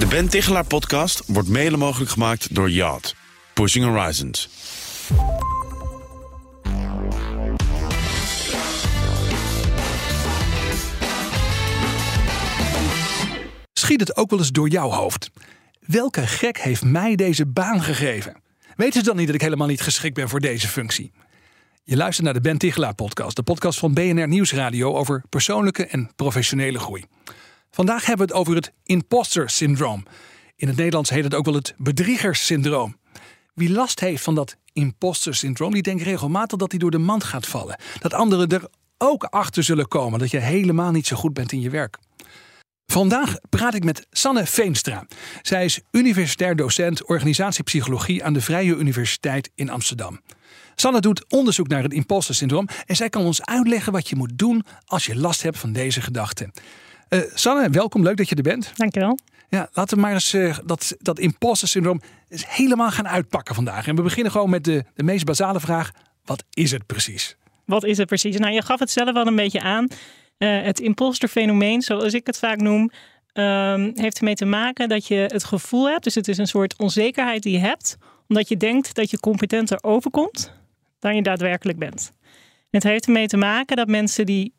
De Ben Tichelaar podcast wordt mede mogelijk gemaakt door Yacht. Pushing Horizons. Schiet het ook wel eens door jouw hoofd? Welke gek heeft mij deze baan gegeven? Weten ze dan niet dat ik helemaal niet geschikt ben voor deze functie? Je luistert naar de Ben Tichelaar podcast, de podcast van BNR Nieuwsradio over persoonlijke en professionele groei. Vandaag hebben we het over het imposter syndroom. In het Nederlands heet het ook wel het bedriegerssyndroom. Wie last heeft van dat imposter syndroom, die denkt regelmatig dat hij door de mand gaat vallen. Dat anderen er ook achter zullen komen dat je helemaal niet zo goed bent in je werk. Vandaag praat ik met Sanne Veenstra. Zij is universitair docent organisatiepsychologie aan de Vrije Universiteit in Amsterdam. Sanne doet onderzoek naar het imposter syndroom en zij kan ons uitleggen wat je moet doen als je last hebt van deze gedachten. Uh, Sanne, welkom. Leuk dat je er bent. Dankjewel. Ja, laten we maar eens uh, dat, dat imposter syndroom eens helemaal gaan uitpakken vandaag. En we beginnen gewoon met de, de meest basale vraag: wat is het precies? Wat is het precies? Nou, je gaf het zelf al een beetje aan. Uh, het imposterfenomeen, zoals ik het vaak noem, um, heeft ermee te maken dat je het gevoel hebt. Dus het is een soort onzekerheid die je hebt, omdat je denkt dat je competenter overkomt dan je daadwerkelijk bent. Het heeft ermee te maken dat mensen die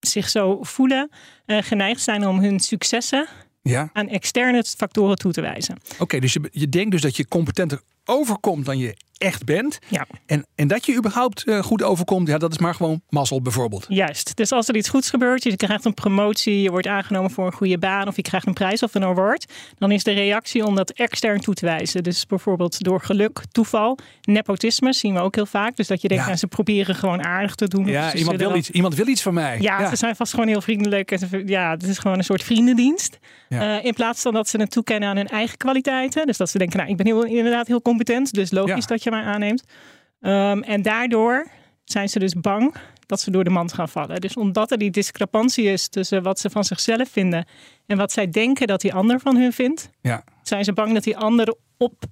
zich zo voelen, uh, geneigd zijn om hun successen ja. aan externe factoren toe te wijzen. Oké, dus je, je denkt dus dat je competenter overkomt dan je echt bent. Ja. En, en dat je überhaupt uh, goed overkomt, ja, dat is maar gewoon mazzel bijvoorbeeld. Juist. Dus als er iets goeds gebeurt, je krijgt een promotie, je wordt aangenomen voor een goede baan of je krijgt een prijs of een award, dan is de reactie om dat extern toe te wijzen. Dus bijvoorbeeld door geluk, toeval, nepotisme zien we ook heel vaak. Dus dat je denkt, ja. nou, ze proberen gewoon aardig te doen. Ja, iemand wil, iets, iemand wil iets van mij. Ja, ja, ze zijn vast gewoon heel vriendelijk. Ja, het is gewoon een soort vriendendienst. Ja. Uh, in plaats van dat ze het toekennen aan hun eigen kwaliteiten. Dus dat ze denken, nou, ik ben heel, inderdaad heel competent, dus logisch dat je mij aanneemt. Um, en daardoor zijn ze dus bang dat ze door de mand gaan vallen. Dus omdat er die discrepantie is tussen wat ze van zichzelf vinden en wat zij denken dat die ander van hun vindt, ja. zijn ze bang dat die ander op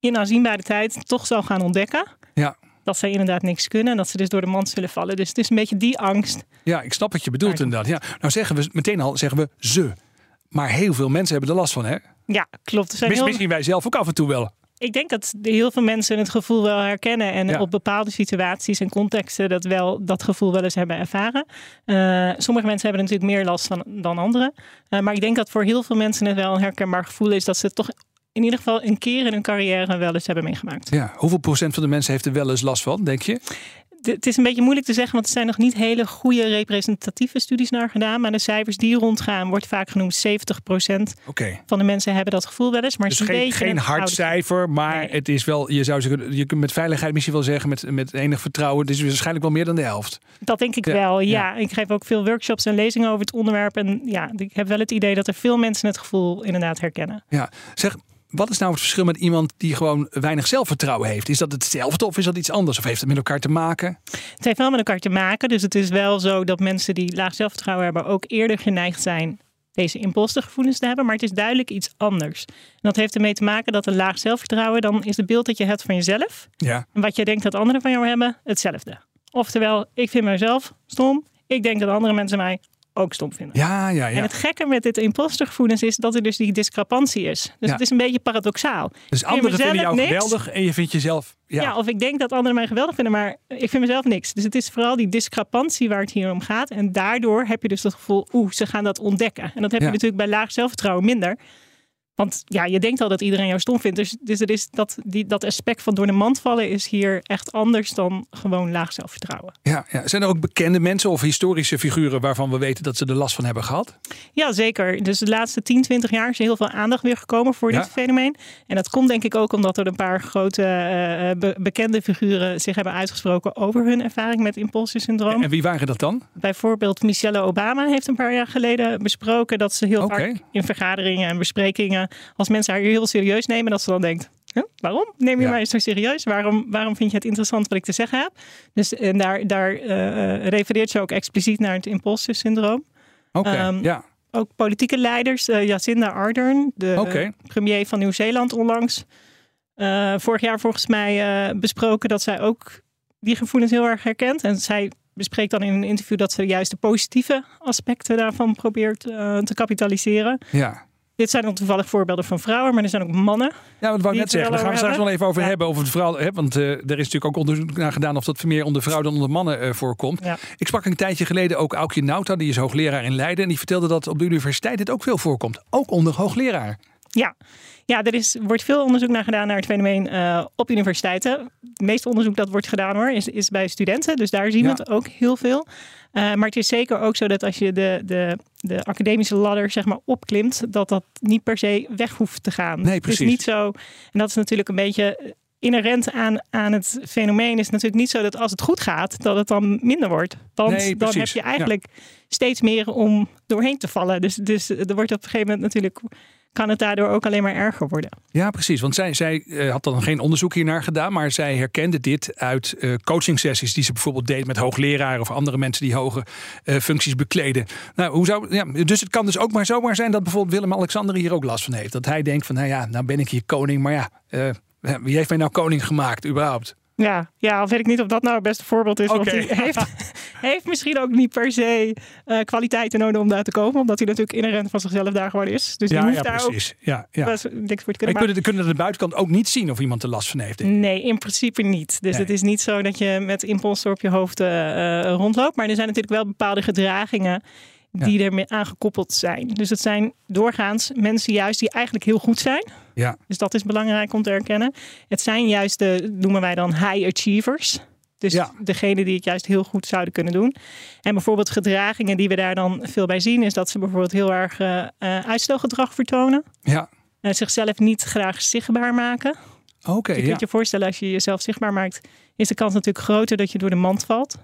in aanzienbare tijd toch zal gaan ontdekken. Ja. Dat zij inderdaad niks kunnen en dat ze dus door de mand zullen vallen. Dus het is een beetje die angst. Ja, ik snap wat je bedoelt inderdaad. Ja. Nou zeggen we meteen al, zeggen we ze. Maar heel veel mensen hebben er last van, hè? Ja, klopt. Er zijn Mis, heel... Misschien wij zelf ook af en toe wel. Ik denk dat heel veel mensen het gevoel wel herkennen en ja. op bepaalde situaties en contexten dat wel dat gevoel wel eens hebben ervaren. Uh, sommige mensen hebben natuurlijk meer last van dan anderen. Uh, maar ik denk dat voor heel veel mensen het wel een herkenbaar gevoel is dat ze toch in ieder geval een keer in hun carrière wel eens hebben meegemaakt. Ja, hoeveel procent van de mensen heeft er wel eens last van, denk je? Het is een beetje moeilijk te zeggen, want er zijn nog niet hele goede representatieve studies naar gedaan. Maar de cijfers die rondgaan, wordt vaak genoemd 70% okay. van de mensen hebben dat gevoel wel eens. Maar dus geen, geen hard cijfer, maar nee. het is wel, je zou zeggen, je kunt met veiligheid misschien wel zeggen, met, met enig vertrouwen, het is waarschijnlijk wel meer dan de helft. Dat denk ik ja. wel, ja. ja. Ik geef ook veel workshops en lezingen over het onderwerp. En ja, ik heb wel het idee dat er veel mensen het gevoel inderdaad herkennen. Ja, zeg, wat is nou het verschil met iemand die gewoon weinig zelfvertrouwen heeft? Is dat hetzelfde of is dat iets anders? Of heeft het met elkaar te maken? Het heeft wel met elkaar te maken. Dus het is wel zo dat mensen die laag zelfvertrouwen hebben ook eerder geneigd zijn deze impostergevoelens te hebben. Maar het is duidelijk iets anders. En dat heeft ermee te maken dat een laag zelfvertrouwen, dan is het beeld dat je hebt van jezelf. Ja. En wat jij denkt dat anderen van jou hebben, hetzelfde. Oftewel, ik vind mezelf stom. Ik denk dat andere mensen mij ook stom vinden. Ja, ja, ja. En het gekke met dit impostergevoelens is dat er dus die discrepantie is. Dus ja. het is een beetje paradoxaal. Dus anderen vinden jou niks. geweldig en je vindt jezelf... Ja. ja, of ik denk dat anderen mij geweldig vinden, maar ik vind mezelf niks. Dus het is vooral die discrepantie waar het hier om gaat. En daardoor heb je dus het gevoel, oeh, ze gaan dat ontdekken. En dat heb je natuurlijk bij laag zelfvertrouwen minder. Want ja, je denkt al dat iedereen jou stom vindt. Dus, dus er is dat, die, dat aspect van door de mand vallen is hier echt anders dan gewoon laag zelfvertrouwen. Ja, ja. Zijn er ook bekende mensen of historische figuren waarvan we weten dat ze er last van hebben gehad? Ja, zeker. Dus de laatste 10, 20 jaar is er heel veel aandacht weer gekomen voor dit fenomeen. En dat komt denk ik ook omdat er een paar grote uh, be bekende figuren zich hebben uitgesproken over hun ervaring met impulsiesyndroom. En wie waren dat dan? Bijvoorbeeld Michelle Obama heeft een paar jaar geleden besproken dat ze heel okay. vaak in vergaderingen en besprekingen als mensen haar heel serieus nemen, dat ze dan denkt. Huh? Waarom neem je ja. mij zo serieus? Waarom, waarom vind je het interessant wat ik te zeggen heb? Dus en daar, daar uh, refereert ze ook expliciet naar het imposter-syndroom. Oké, okay, um, ja. Ook politieke leiders, uh, Jacinda Ardern, de okay. premier van Nieuw-Zeeland onlangs. Uh, vorig jaar volgens mij besproken dat zij ook die gevoelens heel erg herkent. En zij bespreekt dan in een interview dat ze juist de positieve aspecten daarvan probeert te kapitaliseren. Ja. Dit zijn dan toevallig voorbeelden van vrouwen, maar er zijn ook mannen. Ja, dat wou ik net zeggen. Daar gaan we het straks wel even over Ja. hebben. Over de vrouw, hè, want eh, er is natuurlijk ook onderzoek naar gedaan of dat meer onder vrouwen dan onder mannen eh, voorkomt. Ja. Ik sprak een tijdje geleden ook Aukje Nauta, die is hoogleraar in Leiden. En die vertelde dat op de universiteit dit ook veel voorkomt. Ook onder hoogleraar. Ja, ja er is, wordt veel onderzoek naar gedaan naar het fenomeen eh, op universiteiten. Het meeste onderzoek dat wordt gedaan hoor, is, is bij studenten. Dus daar zien we Ja. het ook heel veel. Eh, maar het is zeker ook zo dat als je de, de, de academische ladder zeg maar, opklimt, dat dat niet per se weg hoeft te gaan. Nee, Het precies. is niet zo, en dat is natuurlijk een beetje inherent aan, aan het fenomeen, is het natuurlijk niet zo dat als het goed gaat, dat het dan minder wordt. Want Nee, dan heb je eigenlijk steeds meer om doorheen te vallen. Dus, dus er wordt op een gegeven moment natuurlijk, kan het daardoor ook alleen maar erger worden. Ja, precies. Want zij, zij eh, had dan geen onderzoek hiernaar gedaan, maar zij herkende dit uit eh coaching sessies die ze bijvoorbeeld deed met hoogleraren of andere mensen die hoge eh, functies bekleden. Nou, hoe zou, ja, dus het kan dus ook maar zomaar zijn dat bijvoorbeeld Willem-Alexander hier ook last van heeft. Dat hij denkt van, nou ja, nou ben ik hier koning, maar ja, wie heeft mij nou koning gemaakt überhaupt? Ja, ja, weet ik niet of dat nou het beste voorbeeld is. Want hij heeft, heeft misschien ook niet per se eh, kwaliteiten nodig om daar te komen. Omdat hij natuurlijk inherent van zichzelf daar gewoon is. Dus die Ja, hoeft ja, daar precies. Ja, ja. ook best niks voor te En kunnen de- kunnen de buitenkant ook niet zien of iemand er last van heeft. Nee, in principe niet. Dus Nee. het is niet zo dat je met imposter op je hoofd eh, eh, rondloopt. Maar er zijn natuurlijk wel bepaalde gedragingen die ermee aangekoppeld zijn. Dus het zijn doorgaans mensen juist die eigenlijk heel goed zijn. Ja, Dus dat is belangrijk om te herkennen. Het zijn juist de, noemen wij dan high achievers. Dus Ja. degene die het juist heel goed zouden kunnen doen. En bijvoorbeeld gedragingen die we daar dan veel bij zien, is dat ze bijvoorbeeld heel erg eh, eh, uitstelgedrag vertonen. ja. En zichzelf niet graag zichtbaar maken. oké. je ja. kunt je voorstellen, als je jezelf zichtbaar maakt, is de kans natuurlijk groter dat je door de mand valt.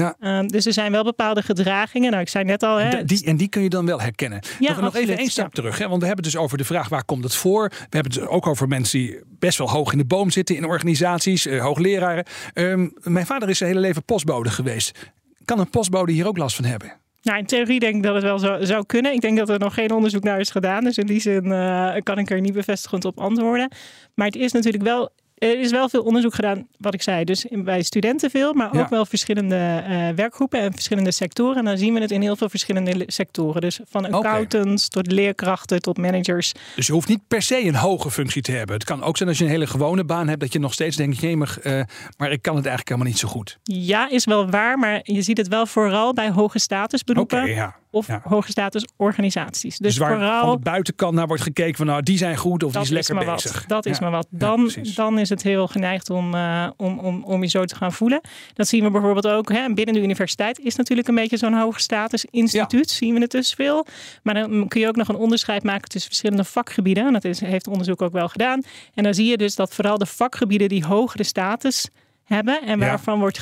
Ja. Ehm, dus er zijn wel bepaalde gedragingen. Nou, ik zei net al, hè, En die, en die kun je dan wel herkennen. Ja, nog, nog even één stap ja. terug. Hè? Want we hebben het dus over de vraag waar komt het voor. We hebben het ook over mensen die best wel hoog in de boom zitten in organisaties, eh, hoogleraren. Ehm, mijn vader is zijn hele leven postbode geweest. Kan een postbode hier ook last van hebben? Nou, in theorie denk ik dat het wel zo, zou kunnen. Ik denk dat er nog geen onderzoek naar is gedaan. Dus in die zin eh, kan ik er niet bevestigend op antwoorden. Maar het is natuurlijk wel. Er is wel veel onderzoek gedaan, wat ik zei. Dus bij studenten veel, maar ook Ja. wel verschillende eh, werkgroepen en verschillende sectoren. En dan zien we het in heel veel verschillende le- sectoren. Dus van accountants tot leerkrachten tot managers. Dus je hoeft niet per se een hoge functie te hebben. Het kan ook zijn als je een hele gewone baan hebt, dat je nog steeds denkt, jemig, eh, maar ik kan het eigenlijk helemaal niet zo goed. Ja, is wel waar, maar je ziet het wel vooral bij hoge statusberoepen Oké, ja. Of ja. hoge statusorganisaties. Dus, Dus, waar vooral van de buitenkant naar wordt gekeken van nou, die zijn goed of die is lekker maar bezig. Wat. Dat is maar wat. Dan, dan is het heel geneigd om, eh, om, om, om je zo te gaan voelen. Dat zien we bijvoorbeeld ook hè, binnen de universiteit. Is natuurlijk een beetje zo'n hoog status instituut. Zien we het dus veel. Maar dan kun je ook nog een onderscheid maken tussen verschillende vakgebieden. En dat is, heeft onderzoek ook wel gedaan. En dan zie je dus dat vooral de vakgebieden die hogere status hebben. En waarvan wordt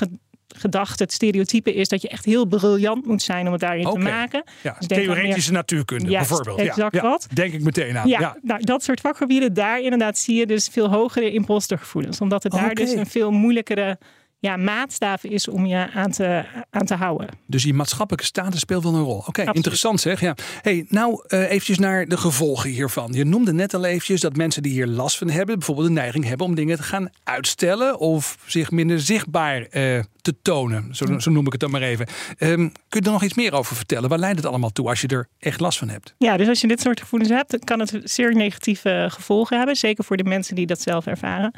ge- gedacht, het stereotype is dat je echt heel briljant moet zijn om het daarin te maken. Ja, Dus theoretische natuurkunde Juist, bijvoorbeeld. exact ja, ja, wat. Denk ik meteen aan. Ja. Nou, dat soort vakgebieden, daar inderdaad zie je dus veel hogere impostergevoelens. Omdat het daar dus een veel moeilijkere ja, maatstaaf is om je aan te, aan te houden. Dus die maatschappelijke status speelt wel een rol. Oké, interessant zeg. Ja. Hey, nou, eh eventjes naar de gevolgen hiervan. Je noemde net al eventjes dat mensen die hier last van hebben, bijvoorbeeld de neiging hebben om dingen te gaan uitstellen of zich minder zichtbaar eh, te tonen. Zo, zo noem ik het dan maar even. Ehm, kun je er nog iets meer over vertellen? Waar leidt het allemaal toe als je er echt last van hebt? Ja, dus als je dit soort gevoelens hebt, dan kan het zeer negatieve gevolgen hebben. Zeker voor de mensen die dat zelf ervaren.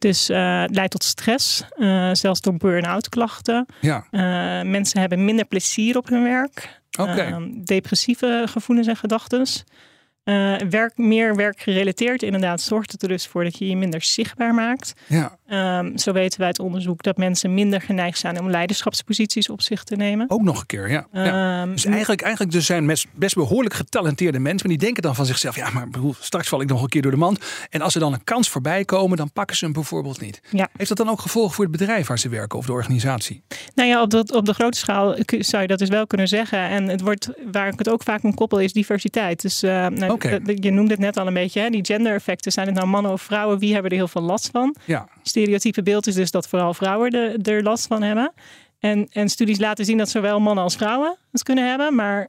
Dus eh, het leidt tot stress, eh, zelfs tot burn-out klachten. Ja, Eh, mensen hebben minder plezier op hun werk. Ehm, depressieve gevoelens en gedachten. Eh, werk, meer werkgerelateerd inderdaad zorgt het er dus voor dat je je minder zichtbaar maakt. ja. Ehm, zo weten wij uit onderzoek dat mensen minder geneigd zijn om leiderschapsposities op zich te nemen. Ook nog een keer, ja. ja. Ehm, Dus eigenlijk, eigenlijk dus zijn best, best behoorlijk getalenteerde mensen. Maar die denken dan van zichzelf, ja, maar straks val ik nog een keer door de mand. En als er dan een kans voorbij komen, dan pakken ze hem bijvoorbeeld niet. Ja. Heeft dat dan ook gevolgen voor het bedrijf waar ze werken of de organisatie? Nou ja, op, dat, op de grote schaal zou je dat dus wel kunnen zeggen. En het wordt, waar ik het ook vaak om koppel, is diversiteit. Dus eh, nou, Oké. d- je noemde het net al een beetje, hè, die gender-effecten. Zijn het nou mannen of vrouwen? Wie hebben er heel veel last van? Ja, stereotype beeld is dus dat vooral vrouwen er, er last van hebben. En, en studies laten zien dat zowel mannen als vrouwen het kunnen hebben. Maar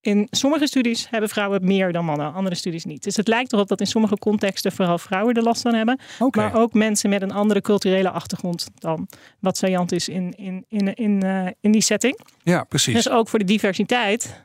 in sommige studies hebben vrouwen meer dan mannen, andere studies niet. Dus het lijkt erop dat in sommige contexten vooral vrouwen er last van hebben. Maar ook mensen met een andere culturele achtergrond dan wat saillant is in, in, in, in, eh, in die setting. Ja, precies. Dus ook voor de diversiteit eh, eh,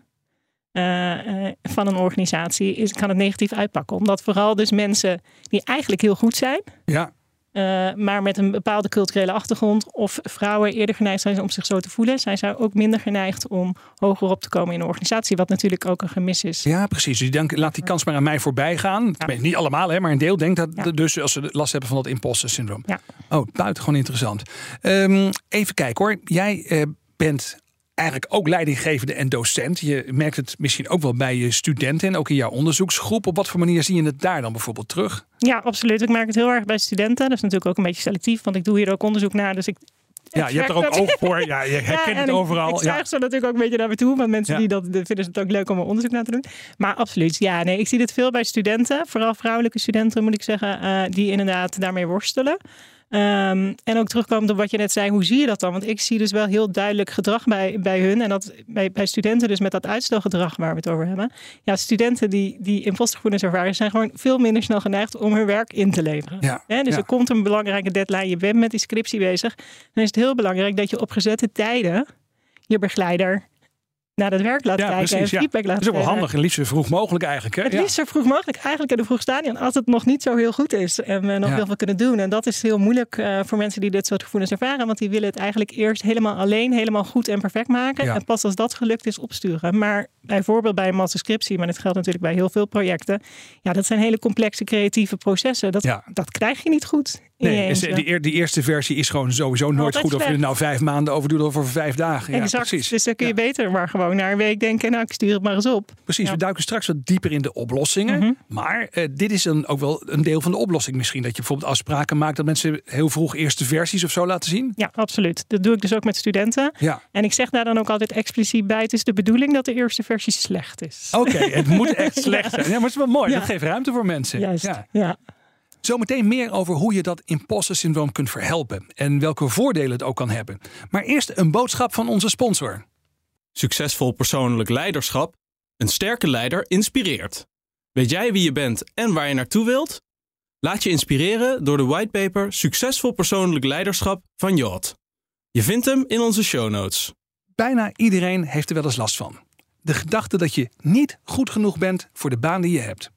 van een organisatie is, kan het negatief uitpakken. Omdat vooral dus mensen die eigenlijk heel goed zijn, Ja, eh, maar met een bepaalde culturele achtergrond of vrouwen eerder geneigd zijn om zich zo te voelen, zijn zij ook minder geneigd om hoger op te komen in een organisatie, wat natuurlijk ook een gemis is. ja precies. Dus denken, laat die kans maar aan mij voorbij gaan. Niet allemaal, hè, maar een deel denkt dat Ja. dus als ze last hebben van dat imposter syndroom. Ja. Oh, buitengewoon interessant. Ehm, even kijken hoor. Jij eh, bent eigenlijk ook leidinggevende en docent. Je merkt het misschien ook wel bij je studenten en ook in jouw onderzoeksgroep. Op wat voor manier zie je het daar dan bijvoorbeeld terug? Ja, absoluut. Ik merk het heel erg bij studenten. Dat is natuurlijk ook een beetje selectief, want ik doe hier ook onderzoek naar. Dus ik Ja, je hebt er ook dat- oog voor. Ja, je herkent en het ik- overal. Ik ja. zuig ze natuurlijk ook een beetje naar me toe. Want mensen Ja. die dat vinden het ook leuk om er onderzoek naar te doen. Maar absoluut, ja, nee, ik zie dit veel bij studenten. Vooral vrouwelijke studenten, moet ik zeggen, eh, die inderdaad daarmee worstelen. Ehm, en ook terugkomend op wat je net zei, hoe zie je dat dan? Want ik zie dus wel heel duidelijk gedrag bij, bij hun. En dat bij, bij studenten dus met dat uitstelgedrag waar we het over hebben. Ja, studenten die, die impostergevoelens ervaren, zijn gewoon veel minder snel geneigd om hun werk in te leveren. Ja, dus ja. er komt een belangrijke deadline, je bent met die scriptie bezig. Dan is het heel belangrijk dat je op gezette tijden je begeleider naar het werk laat Ja, kijken precies. en Ja. feedback laat Dat is ook wel handig. En liefst zo vroeg mogelijk eigenlijk. Hè? Het liefst zo vroeg mogelijk, eigenlijk in een vroeg stadium, als het nog niet zo heel goed is en we nog heel veel kunnen doen. En dat is heel moeilijk eh, voor mensen die dit soort gevoelens ervaren, want die willen het eigenlijk eerst helemaal alleen, helemaal goed en perfect maken. En pas als dat gelukt is, opsturen. Maar bijvoorbeeld bij een masterscriptie, maar dit geldt natuurlijk bij heel veel projecten, ja, dat zijn hele complexe creatieve processen. Dat, Ja. dat krijg je niet goed. Nee, die, eer- die eerste versie is gewoon sowieso nooit Altijd goed. Of je er nou vijf maanden over doet of over vijf dagen. Ja, precies. Dus dan kun je Ja. beter maar gewoon naar een week denken, nou, ik stuur het maar eens op. Precies, Ja. we duiken straks wat dieper in de oplossingen. Mhm. Maar eh, dit is dan ook wel een deel van de oplossing misschien. Dat je bijvoorbeeld afspraken maakt dat mensen heel vroeg eerste versies of zo laten zien. Ja, absoluut. Dat doe ik dus ook met studenten. Ja, En ik zeg daar dan ook altijd expliciet bij: het is de bedoeling dat de eerste versie slecht is. oké. Het moet echt slecht zijn. Ja, maar het is wel mooi. Ja. Dat geeft ruimte voor mensen. Juist. Ja. Ja. Zometeen meer over hoe je dat imposter syndroom kunt verhelpen. En welke voordelen het ook kan hebben. Maar eerst een boodschap van onze sponsor. Succesvol persoonlijk leiderschap. Een sterke leider inspireert. Weet jij wie je bent en waar je naartoe wilt? Laat je inspireren door de whitepaper Succesvol persoonlijk leiderschap van Yacht. Je vindt hem in onze show notes. Bijna iedereen heeft er wel eens last van. De gedachte dat je niet goed genoeg bent voor de baan die je hebt.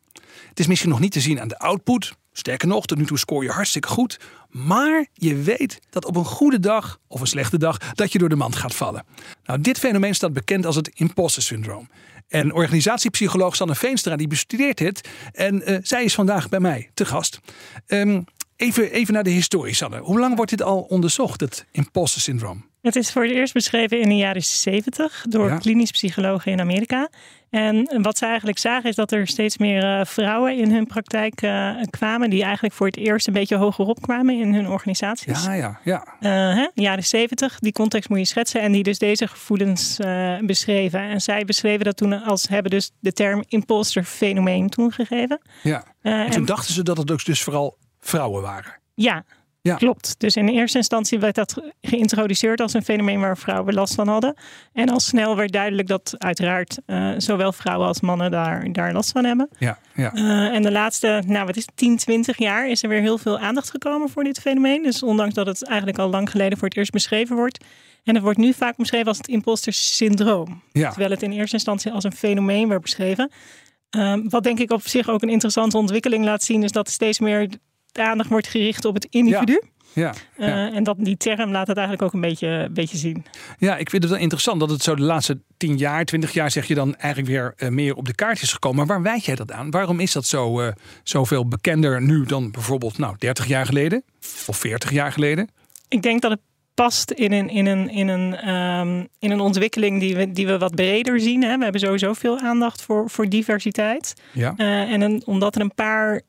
Het is misschien nog niet te zien aan de output. Sterker nog, tot nu toe scoor je hartstikke goed. Maar je weet dat op een goede dag of een slechte dag dat je door de mand gaat vallen. Nou, dit fenomeen staat bekend als het imposter syndroom. En organisatiepsycholoog Sanne Veenstra die bestudeert het. En eh, zij is vandaag bij mij te gast. Ehm, even, even naar de historie, Sanne. Hoe lang wordt dit al onderzocht, het imposter syndroom? Het is voor het eerst beschreven in de jaren 70 door Ja. klinisch psychologen in Amerika. En wat ze eigenlijk zagen is dat er steeds meer eh, vrouwen in hun praktijk eh, kwamen. Die eigenlijk voor het eerst een beetje hogerop kwamen in hun organisaties. Ja, ja, ja. Eh, hè, jaren 70, die context moet je schetsen. En die dus deze gevoelens beschreven. En zij beschreven dat toen als hebben dus de term imposter fenomeen toen gegeven. ja. En toen dachten ze dat het ook dus vooral vrouwen waren. Ja, Ja. klopt. Dus in eerste instantie werd dat geïntroduceerd als een fenomeen waar vrouwen last van hadden. En al snel werd duidelijk dat uiteraard eh, zowel vrouwen als mannen daar, daar last van hebben. Ja, ja. Eh, en de laatste, nou wat is het, 10, 20 jaar is er weer heel veel aandacht gekomen voor dit fenomeen. Dus ondanks dat het eigenlijk al lang geleden voor het eerst beschreven wordt. En het wordt nu vaak beschreven als het imposter syndroom. ja. Terwijl het in eerste instantie als een fenomeen werd beschreven. Ehm, wat denk ik op zich ook een interessante ontwikkeling laat zien, is dat steeds meer de aandacht wordt gericht op het individu. Ja, Eh. En dat die term laat het eigenlijk ook een beetje, een beetje zien. ja, ik vind het wel interessant dat het zo de laatste 10 jaar, 20 jaar zeg je dan eigenlijk weer eh, meer op de kaart is gekomen. Maar waar wijd jij dat aan? Waarom is dat zo, eh, zoveel bekender nu dan bijvoorbeeld nou, 30 jaar geleden of 40 jaar geleden? Ik denk dat het past in een, in een, in een, ehm, in een ontwikkeling die we, die we wat breder zien. Hè. We hebben sowieso veel aandacht voor, voor diversiteit. Ja, en een, omdat er een paar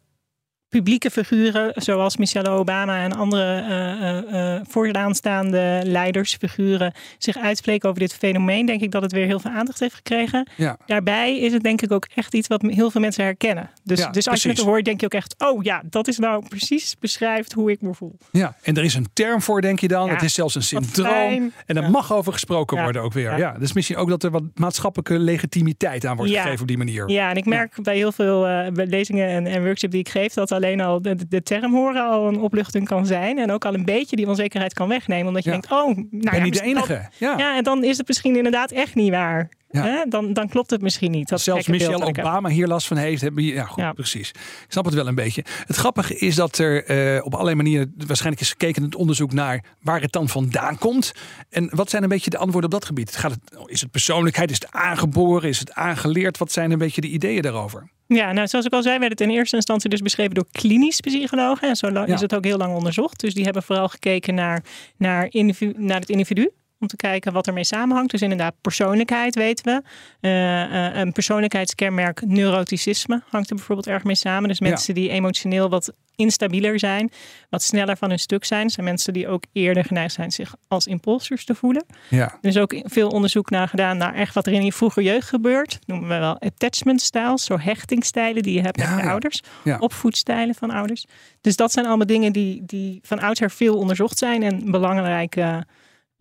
publieke figuren, zoals Michelle Obama en andere eh, eh, vooraanstaande leidersfiguren, zich uitspreken over dit fenomeen, denk ik dat het weer heel veel aandacht heeft gekregen. ja. Daarbij is het denk ik ook echt iets wat heel veel mensen herkennen. Dus, Ja, dus als je het hoort, denk je ook echt, oh ja, dat is nou precies beschrijft hoe ik me voel. ja. En er is een term voor, denk je dan. Ja, Het is zelfs een syndroom. En daar Ja. mag over gesproken worden ook weer. Ja. Dus misschien ook dat er wat maatschappelijke legitimiteit aan wordt gegeven op die manier. Ja, en ik merk bij heel veel lezingen en, en workshops die ik geef, dat alleen al de, de term horen al een opluchting kan zijn. En ook al een beetje die onzekerheid kan wegnemen. Omdat je Ja. denkt, oh, nou ben ja, niet de enige. Ja. Ja, en dan is het misschien inderdaad echt niet waar. Ja. dan, dan klopt het misschien niet. Dat Zelfs Michelle. Obama hier last van heeft. Hebben, ja, goed, Ja. precies. Ik snap het wel een beetje. Het grappige is dat er eh, op allerlei manieren waarschijnlijk is gekeken in het onderzoek naar waar het dan vandaan komt. En wat zijn een beetje de antwoorden op dat gebied? Gaat het, is het persoonlijkheid? Is het aangeboren? Is het aangeleerd? Wat zijn een beetje de ideeën daarover? Ja, nou, zoals ik al zei, werd het in eerste instantie dus beschreven door klinisch psychologen. En zo lang Ja. is het ook heel lang onderzocht. Dus die hebben vooral gekeken naar, naar, individu, naar het individu. Om te kijken wat ermee samenhangt. Dus inderdaad, persoonlijkheid weten we. Eh, eh, een persoonlijkheidskenmerk neuroticisme hangt er bijvoorbeeld erg mee samen. Dus Ja. mensen die emotioneel wat instabieler zijn, wat sneller van hun stuk zijn, zijn mensen die ook eerder geneigd zijn zich als impulsors te voelen. Ja. Er is ook veel onderzoek naar gedaan naar echt wat er in je vroege jeugd gebeurt. Dat noemen we wel attachment styles, zo hechtingstijlen die je hebt Ja, met je ja. ouders. Ja. Opvoedstijlen van ouders. Dus dat zijn allemaal dingen die, die van oudsher veel onderzocht zijn en belangrijke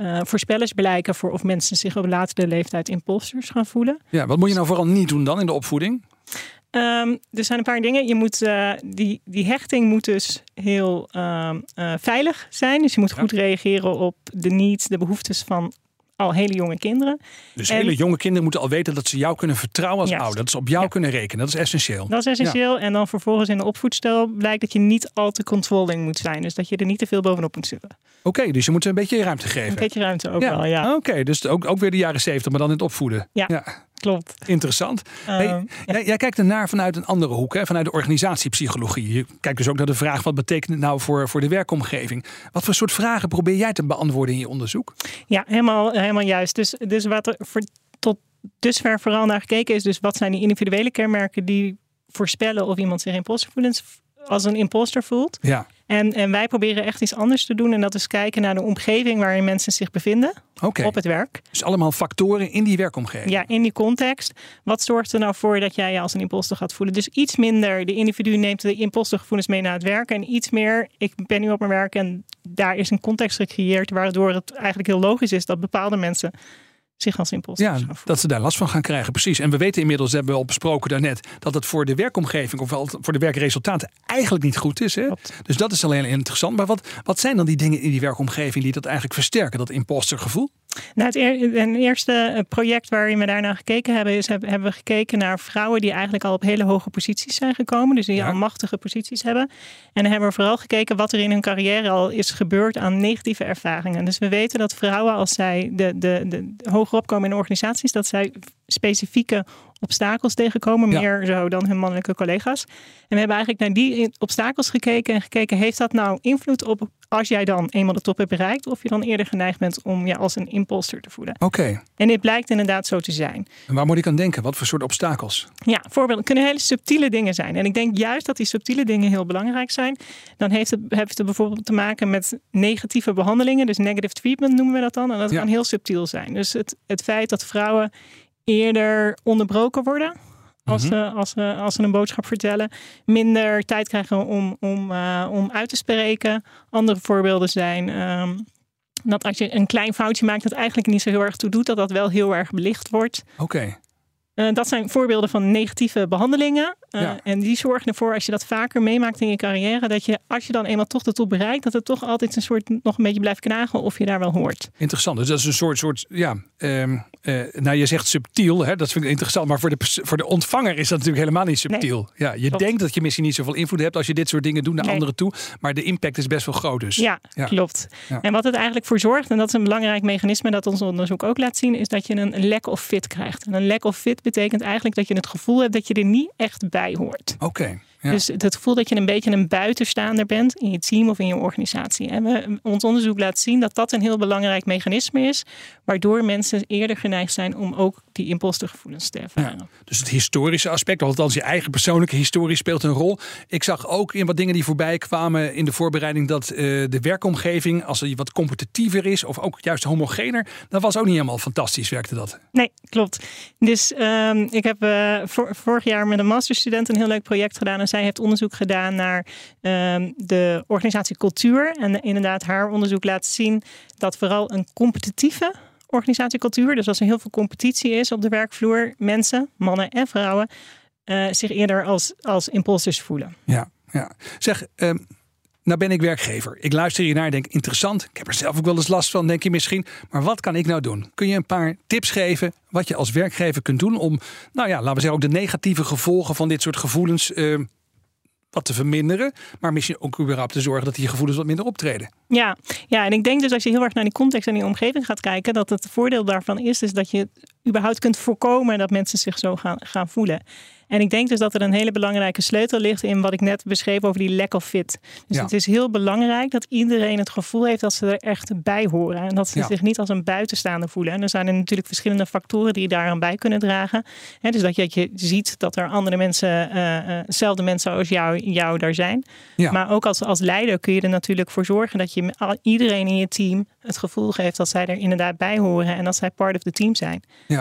eh, voorspellers blijken voor of mensen zich op latere leeftijd impulsors gaan voelen. ja, wat moet je nou vooral niet doen dan in de opvoeding? Ehm, er zijn een paar dingen. Je moet, eh, die, die hechting moet dus heel ehm, eh, veilig zijn. Dus je moet Ja. goed reageren op de needs, de behoeftes van al hele jonge kinderen. Dus En- hele jonge kinderen moeten al weten dat ze jou kunnen vertrouwen als ouder. Dat ze op jou Ja. kunnen rekenen. Dat is essentieel. Dat is essentieel. En dan vervolgens in de opvoedstijl blijkt dat je niet al te controlling moet zijn. Dus dat je er niet te veel bovenop moet zitten. Oké, dus je moet ze een beetje ruimte Een geven. beetje ruimte ook wel, ja. Oké, dus ook, ook weer de jaren zeventig, maar dan in het opvoeden. Ja. Klopt. interessant. Hey, Ehm, jij, jij kijkt ernaar vanuit een andere hoek, hè? vanuit de organisatiepsychologie. Je kijkt dus ook naar de vraag: wat betekent het nou voor, voor de werkomgeving? Wat voor soort vragen probeer jij te beantwoorden in je onderzoek? Ja, helemaal, helemaal juist. Dus, dus wat er voor, tot dusver vooral naar gekeken is, dus wat zijn die individuele kenmerken die voorspellen of iemand zich impulsgevoelens als een imposter voelt. Ja, En, en wij proberen echt iets anders te doen en dat is kijken naar de omgeving waarin mensen zich bevinden oké. op het werk. Dus allemaal factoren in die werkomgeving. Ja, in die context. Wat zorgt er nou voor dat jij je als een imposter gaat voelen? Dus iets minder, de individu neemt de impostergevoelens mee naar het werk. En iets meer, ik ben nu op mijn werk en daar is een context gecreëerd waardoor het eigenlijk heel logisch is dat bepaalde mensen zich als Ja, dat ze daar last van gaan krijgen, precies. En we weten inmiddels, hebben we al besproken daarnet, dat het voor de werkomgeving of voor de werkresultaten eigenlijk niet goed is. Hè? Dus dat is alleen interessant. Maar wat, wat zijn dan die dingen in die werkomgeving die dat eigenlijk versterken, dat impostergevoel? Nou, het een eerste eh, project waarin we daarna gekeken hebben, is heb- hebben we gekeken naar vrouwen die eigenlijk al op hele hoge posities zijn gekomen. Dus die Ja. al machtige posities hebben. En dan hebben we vooral gekeken wat er in hun carrière al is gebeurd aan negatieve ervaringen. Dus we weten dat vrouwen, als zij de, de, de, hoger opkomen in organisaties, dat zij specifieke obstakels tegenkomen, Ja. meer zo dan hun mannelijke collega's. En we hebben eigenlijk naar die obstakels gekeken en gekeken, heeft dat nou invloed op als jij dan eenmaal de top hebt bereikt, of je dan eerder geneigd bent om je als een imposter te voelen. Oké, En dit blijkt inderdaad zo te zijn. en waar moet ik aan denken? Wat voor soort obstakels? Ja, voorbeelden kunnen hele subtiele dingen zijn. En ik denk juist dat die subtiele dingen heel belangrijk zijn. Dan heeft het, heeft het bijvoorbeeld te maken met negatieve behandelingen. Dus negative treatment noemen we dat dan. En dat Ja. kan heel subtiel zijn. Dus het, het feit dat vrouwen eerder onderbroken worden. Als, Mhm. ze, als, ze, als ze een boodschap vertellen. Minder tijd krijgen om, om, eh, om uit te spreken. Andere voorbeelden zijn ehm, dat als je een klein foutje maakt dat eigenlijk niet zo heel erg toe doet. Dat dat wel heel erg belicht wordt. Oké, Eh, dat zijn voorbeelden van negatieve behandelingen. Eh, Ja. En die zorgen ervoor, als je dat vaker meemaakt in je carrière, dat je, als je dan eenmaal toch de top bereikt, dat het toch altijd een soort nog een beetje blijft knagen of je daar wel hoort. interessant. Dus dat is een soort, soort ja, ehm, eh, nou je zegt subtiel, hè? dat vind ik interessant. Maar voor de, voor de ontvanger is dat natuurlijk helemaal niet subtiel. Ja, je Klopt. denkt dat je misschien niet zoveel invloed hebt als je dit soort dingen doet naar Nee. anderen toe. Maar de impact is best wel groot dus. Ja, Ja. klopt. Ja. En wat het eigenlijk voor zorgt, en dat is een belangrijk mechanisme dat ons onderzoek ook laat zien, is dat je een lack of fit krijgt. En een lack of fit betekent eigenlijk dat je het gevoel hebt dat je er niet echt bij hoort. Oké, ja. Dus het gevoel dat je een beetje een buitenstaander bent in je team of in je organisatie. En we, ons onderzoek laat zien dat dat een heel belangrijk mechanisme is, waardoor mensen eerder geneigd zijn om ook die impostergevoelens te ervaren. Dus het historische aspect, althans je eigen persoonlijke historie speelt een rol. Ik zag ook in wat dingen die voorbij kwamen in de voorbereiding dat eh, de werkomgeving, als die wat competitiever is of ook juist homogener, dat was ook niet helemaal fantastisch, werkte dat. Nee, klopt. Dus ehm, ik heb eh, vor- vorig jaar met een masterstudent een heel leuk project gedaan. Zij heeft onderzoek gedaan naar ehm, de organisatiecultuur. En inderdaad, haar onderzoek laat zien dat vooral een competitieve organisatiecultuur, dus als er heel veel competitie is op de werkvloer, mensen, mannen en vrouwen, eh, zich eerder als, als impulsors voelen. Ja, ja. Zeg, ehm, Nou ben ik werkgever. Ik luister hiernaar en denk interessant. Ik heb er zelf ook wel eens last van, denk je misschien. Maar wat kan ik nou doen? Kun je een paar tips geven wat je als werkgever kunt doen om, nou ja, laten we zeggen, ook de negatieve gevolgen van dit soort gevoelens uh, wat te verminderen. Maar misschien ook überhaupt te zorgen dat die gevoelens wat minder optreden. Ja, ja, en ik denk dus als je heel erg naar die context en die omgeving gaat kijken, dat het voordeel daarvan is, is dat je überhaupt kunt voorkomen dat mensen zich zo gaan, gaan voelen. En ik denk dus dat er een hele belangrijke sleutel ligt in wat ik net beschreef over die lack of fit. Dus het is heel belangrijk dat iedereen het gevoel heeft dat ze er echt bij horen. En dat ze zich niet als een buitenstaander voelen. En er zijn er natuurlijk verschillende factoren die daar aan bij kunnen dragen. dus dat je, ziet dat er andere mensen, uh, dezelfde mensen als jou, jou daar zijn. Maar ook als, als leider kun je er natuurlijk voor zorgen dat je iedereen in je team het gevoel geeft dat zij er inderdaad bij horen en dat zij part of the team zijn. Ja.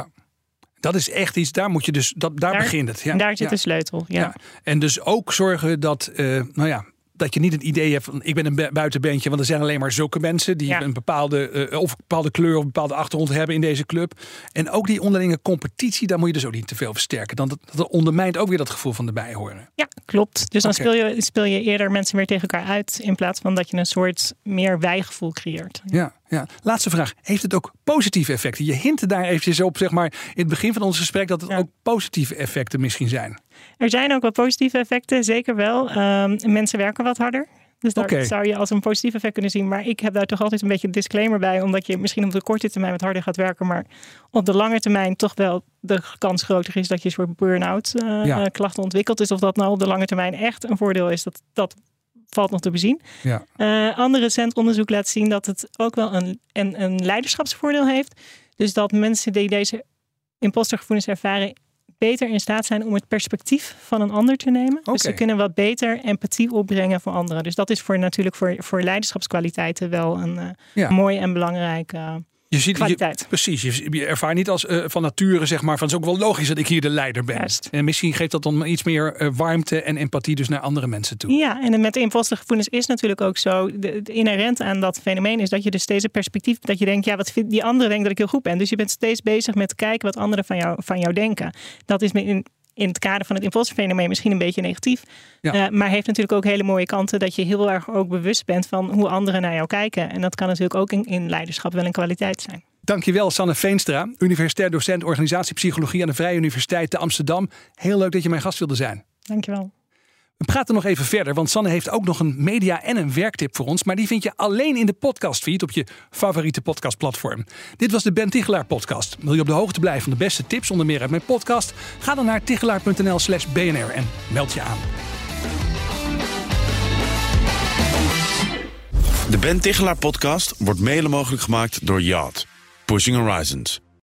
Dat is echt iets, daar moet je dus, dat, daar, begint het. Ja. Daar zit de sleutel. Ja. ja. En dus ook zorgen dat, uh, nou ja, dat je niet het idee hebt van ik ben een buitenbeentje, want er zijn alleen maar zulke mensen die een bepaalde uh, of bepaalde kleur of een bepaalde achtergrond hebben in deze club. En ook die onderlinge competitie, daar moet je dus ook niet te veel versterken. Dan dat, dat ondermijnt ook weer dat gevoel van erbij horen. Ja, klopt. Dus dan speel, je, speel je eerder mensen weer tegen elkaar uit in plaats van dat je een soort meer wijgevoel creëert. Ja. Ja, laatste vraag. Heeft het ook positieve effecten? Je hintte daar eventjes op, zeg maar, in het begin van ons gesprek, dat het ook positieve effecten misschien zijn. Er zijn ook wel positieve effecten, zeker wel. Um, mensen werken wat harder. Dus daar zou je als een positief effect kunnen zien. Maar ik heb daar toch altijd een beetje een disclaimer bij. Omdat je misschien op de korte termijn wat harder gaat werken. Maar op de lange termijn toch wel de kans groter is dat je een soort burn-out uh, klachten ontwikkelt. Dus of dat nou op de lange termijn echt een voordeel is, dat, dat valt nog te bezien. Ja. Uh, ander recent onderzoek laat zien dat het ook wel een, een, een leiderschapsvoordeel heeft. Dus dat mensen die deze impostergevoelens ervaren beter in staat zijn om het perspectief van een ander te nemen. Dus ze kunnen wat beter empathie opbrengen voor anderen. Dus dat is voor, natuurlijk voor, voor leiderschapskwaliteiten wel een uh, mooi en belangrijk uh, je ziet, kwaliteit. Je, precies, je, je, ervaart niet als uh, van nature, zeg maar, van het is ook wel logisch dat ik hier de leider ben. En misschien geeft dat dan iets meer uh, warmte en empathie dus naar andere mensen toe. Ja, en met de impostergevoelens is natuurlijk ook zo, de, de, inherent aan dat fenomeen is dat je dus steeds een perspectief, dat je denkt, ja, wat vindt die andere denkt dat ik heel goed ben. Dus je bent steeds bezig met kijken wat anderen van jou, van jou denken. Dat is in, in het kader van het imposterfenomeen misschien een beetje negatief. Ja. Uh, maar heeft natuurlijk ook hele mooie kanten dat je heel erg ook bewust bent van hoe anderen naar jou kijken. En dat kan natuurlijk ook in, in leiderschap wel een kwaliteit zijn. Dankjewel, Sanne Veenstra, universitair docent organisatiepsychologie aan de Vrije Universiteit te Amsterdam. Heel leuk dat je mijn gast wilde zijn. Dankjewel. We praten nog even verder, want Sanne heeft ook nog een media- en een werktip voor ons. Maar die vind je alleen in de podcastfeed op je favoriete podcastplatform. Dit was de Ben Tichelaar podcast. Wil je op de hoogte blijven van de beste tips, onder meer uit mijn podcast? Ga dan naar tichelaar.nl slash bnr en meld je aan. De Ben Tichelaar podcast wordt mede mogelijk gemaakt door Yacht. Pushing Horizons.